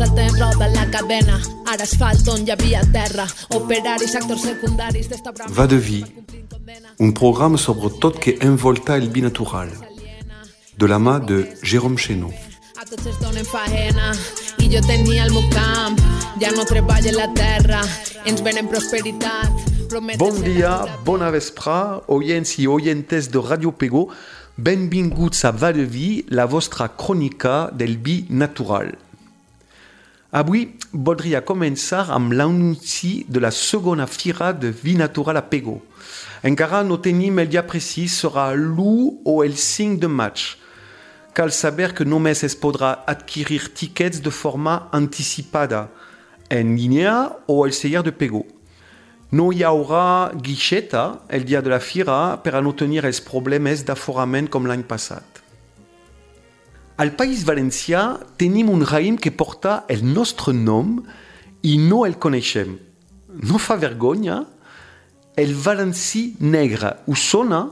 Passa el temps, roda la cadena. Ara asfalt on hi havia terra. Operaris, actors secundaris d'esta brama. Va de vie, un programme sobre tot que envolta el binatural, de la mà de Jérôme Chénaud. A tots es donen faena i jo tenia el meu camp. Ja no treballa la terra, ens venen prosperitat. Prometen Bon dia, bona vesprà, oients i oientes de Radio Pego. Benvinguts a Va de Vi, la vostra crònica del vi natural. Avui voldria començar amb l'anunci de la segona fira de vi natural a Pego. Encara no tenim el dia precís, serà l'1 o el 5 de maig. Cal saber que només es podrà adquirir tickets de forma anticipada, en línia o al celler de Pego. No hi haurà guixeta el dia de la fira per a no tenir els problemes d'aforament com l'any passat. Al País Valencià tenim un raïm que porta el nostre nom i no el coneixem. No fa vergonya? El valencí negre. Us sona?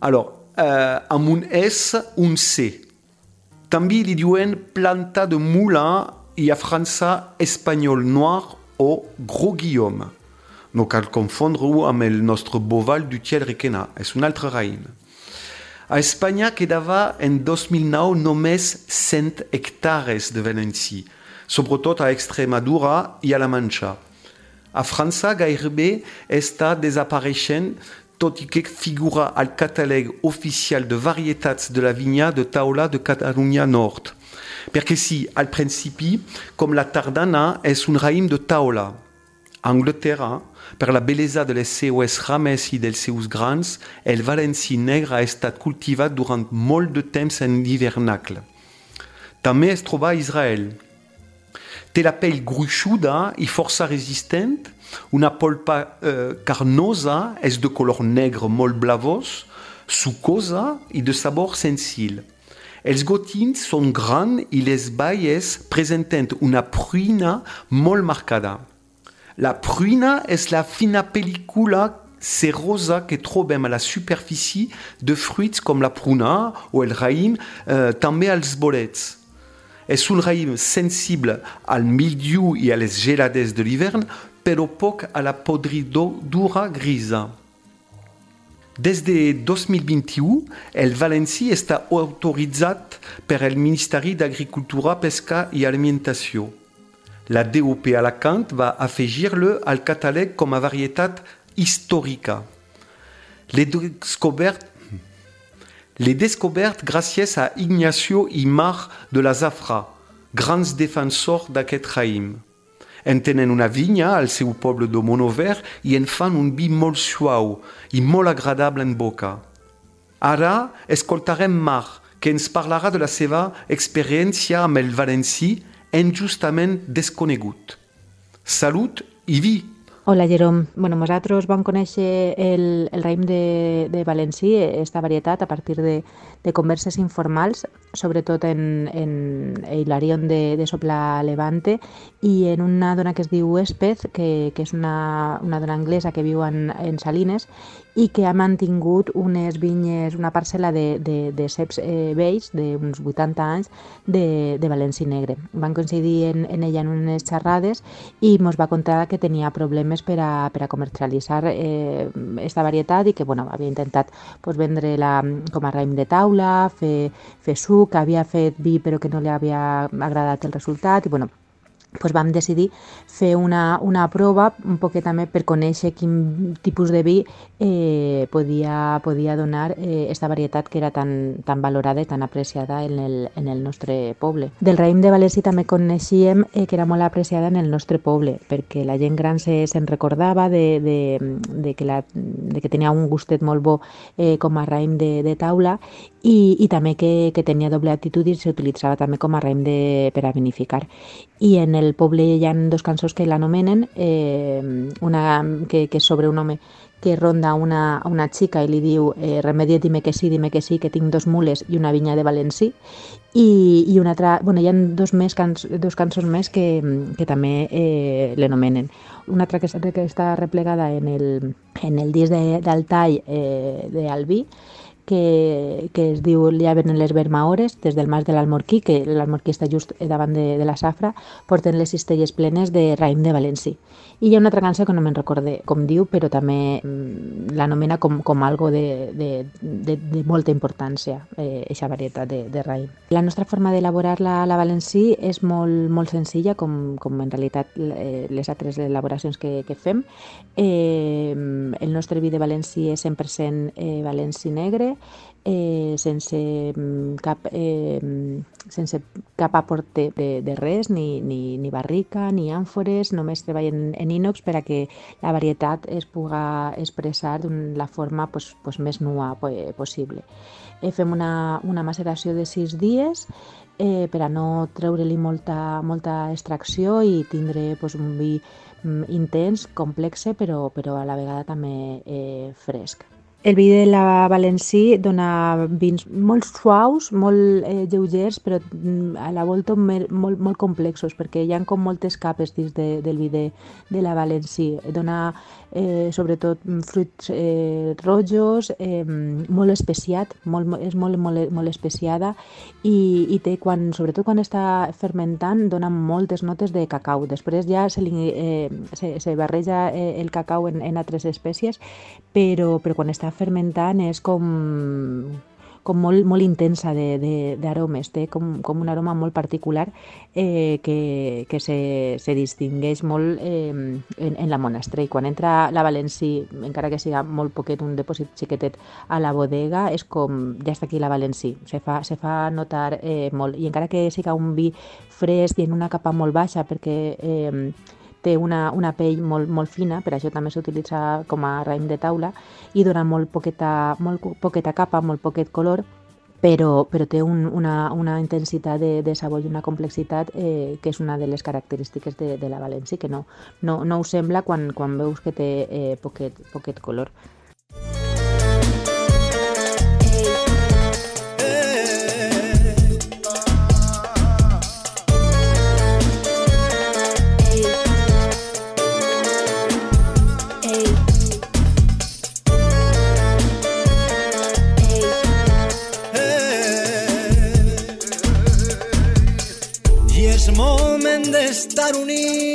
Alors, eh, amb un S, un C. També li diuen planta de moulin i a França espanyol noir o gros guillaume. No cal confondre-ho amb el nostre boval du Tiel Requena, és un altre raïm. A Espanya quedava en 2009 només 100 hectares de valencí, sobretot a Extremadura i a la Manxa. A França gairebé està desapareixent tot i que figura al catàleg oficial de varietats de la vinya de taula de Catalunya Nord. Perquè sí, al principi, com la tardana, és un raïm de taula. A Anglaterra, per la bellesa de les seues rames i dels seus grans, el valencí negre ha estat cultivat durant molt de temps en l'hivernacle. També es troba a Israel. Té la pell gruixuda i força resistent, una polpa eh, carnosa, és de color negre molt blavós, sucosa i de sabor sensible. Els gotins són grans i les baies presenten una pruina molt marcada. La pruina és la fina pel·lícula cerosa que trobem a la superfície de fruits com la pruna o el raïm, eh, també als bolets. És un raïm sensible al mildiu i a les gelades de l'hivern, però poc a la podridura grisa. Des de 2021, el valencí està autoritzat per el Ministeri d'Agricultura, Pesca i Alimentació. La DOP Alacant va afegir-le al catàleg com a varietat històrica. Les descobertes les descobertes gràcies a Ignacio i Mar de la Zafra, grans defensors d'aquest raïm. En tenen una vinya al seu poble de Monover i en fan un vi molt suau i molt agradable en boca. Ara escoltarem Mar, que ens parlarà de la seva experiència amb el injustament desconegut. Salut i vi! Hola, Jerome. Bueno, nosaltres vam conèixer el, el raïm de, de valencí, esta varietat, a partir de, de converses informals, sobretot en, en Hilarion de, de Sopla Levante i en una dona que es diu Espez, que, que és una, una dona anglesa que viu en, en Salines i que ha mantingut unes vinyes, una parcel·la de, de, de ceps eh, vells d'uns 80 anys de, de valencí negre. Van coincidir en, en ella en unes xerrades i ens va contar que tenia problemes per a, per a comercialitzar eh, esta varietat i que bueno, havia intentat pues, vendre-la com a raïm de taula, fer, fer suc, havia fet vi però que no li havia agradat el resultat i bueno, pues vam decidir fer una, una prova un poquet també per conèixer quin tipus de vi eh, podia, podia donar eh, esta varietat que era tan, tan valorada i tan apreciada en el, en el nostre poble. Del raïm de València també coneixíem eh, que era molt apreciada en el nostre poble, perquè la gent gran se'n se recordava de, de, de, que la, de que tenia un gustet molt bo eh, com a raïm de, de taula i, i també que, que tenia doble actitud i s'utilitzava també com a raïm de, per a vinificar. I en el poble hi ha dos cançons que l'anomenen, eh, una que, que és sobre un home que ronda una, una xica i li diu eh, remedia, dime que sí, dime que sí, que tinc dos mules i una vinya de Valencí i, i una altra, bueno, hi ha dos, més canç, dos cançons més que, que també eh, l'anomenen. Una altra que, que està replegada en el, en el disc d'Altall eh, d'Albí, que, que es diu Ja venen les vermaores, des del mas de l'Almorquí, que l'Almorquí està just davant de, de la Safra, porten les cistelles plenes de raïm de Valenci. I hi ha una altra cançó que no me'n recorde com diu, però també mm, l'anomena com, com algo de, de, de, de molta importància, eh, eixa varietat de, de raïm. La nostra forma d'elaborar la, la valencí és molt, molt senzilla, com, com en realitat eh, les altres elaboracions que, que fem. Eh, el nostre vi de valencí és 100% eh, valencí negre, eh, sense, mm, cap, eh, sense cap aporte de, de res, ni, ni, ni barrica, ni àmfores, només treballen en inox per a que la varietat es puga expressar de la forma pues, pues, més nua possible. Eh, fem una, una maceració de sis dies eh, per a no treure-li molta, molta extracció i tindre pues, un vi mm, intens, complex, però, però a la vegada també eh, fresc. El vi de la Valencí dona vins molt suaus, molt eh, lleugers, però mm, a la volta molt, molt complexos, perquè hi ha com moltes capes dins de, del vi de, de la Valencí. Dona eh, sobretot mm, fruits eh, rojos, eh, molt especiat, molt, és molt, molt, molt especiada i, i té, quan, sobretot quan està fermentant, dona moltes notes de cacau. Després ja se, li, eh, se, se barreja eh, el cacau en, en altres espècies, però, però quan està fermentant és com com molt, molt intensa d'aromes, té com, com un aroma molt particular eh, que, que se, se distingueix molt eh, en, en la monastre. I quan entra la Valencí, encara que siga molt poquet, un depòsit xiquetet a la bodega, és com, ja està aquí la Valencí, se fa, se fa notar eh, molt. I encara que siga un vi fresc i en una capa molt baixa, perquè eh, té una, una pell molt, molt fina, per això també s'utilitza com a raïm de taula i dona molt poqueta, molt poqueta capa, molt poquet color, però, però té un, una, una intensitat de, de sabor i una complexitat eh, que és una de les característiques de, de la València, que no, no, no ho sembla quan, quan veus que té eh, poquet, poquet color. estar unidos.